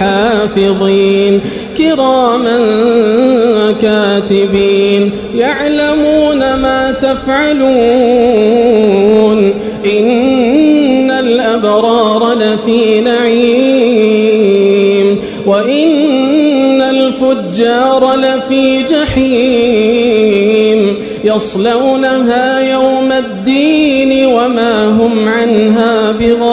عليكم لحافظين كراما كاتبين يعلمون ما تفعلون. إن الأبرار لفي نعيم وإن الفجار لفي جحيم. يصلونها يوم الدين وما هم عنها بغائبين.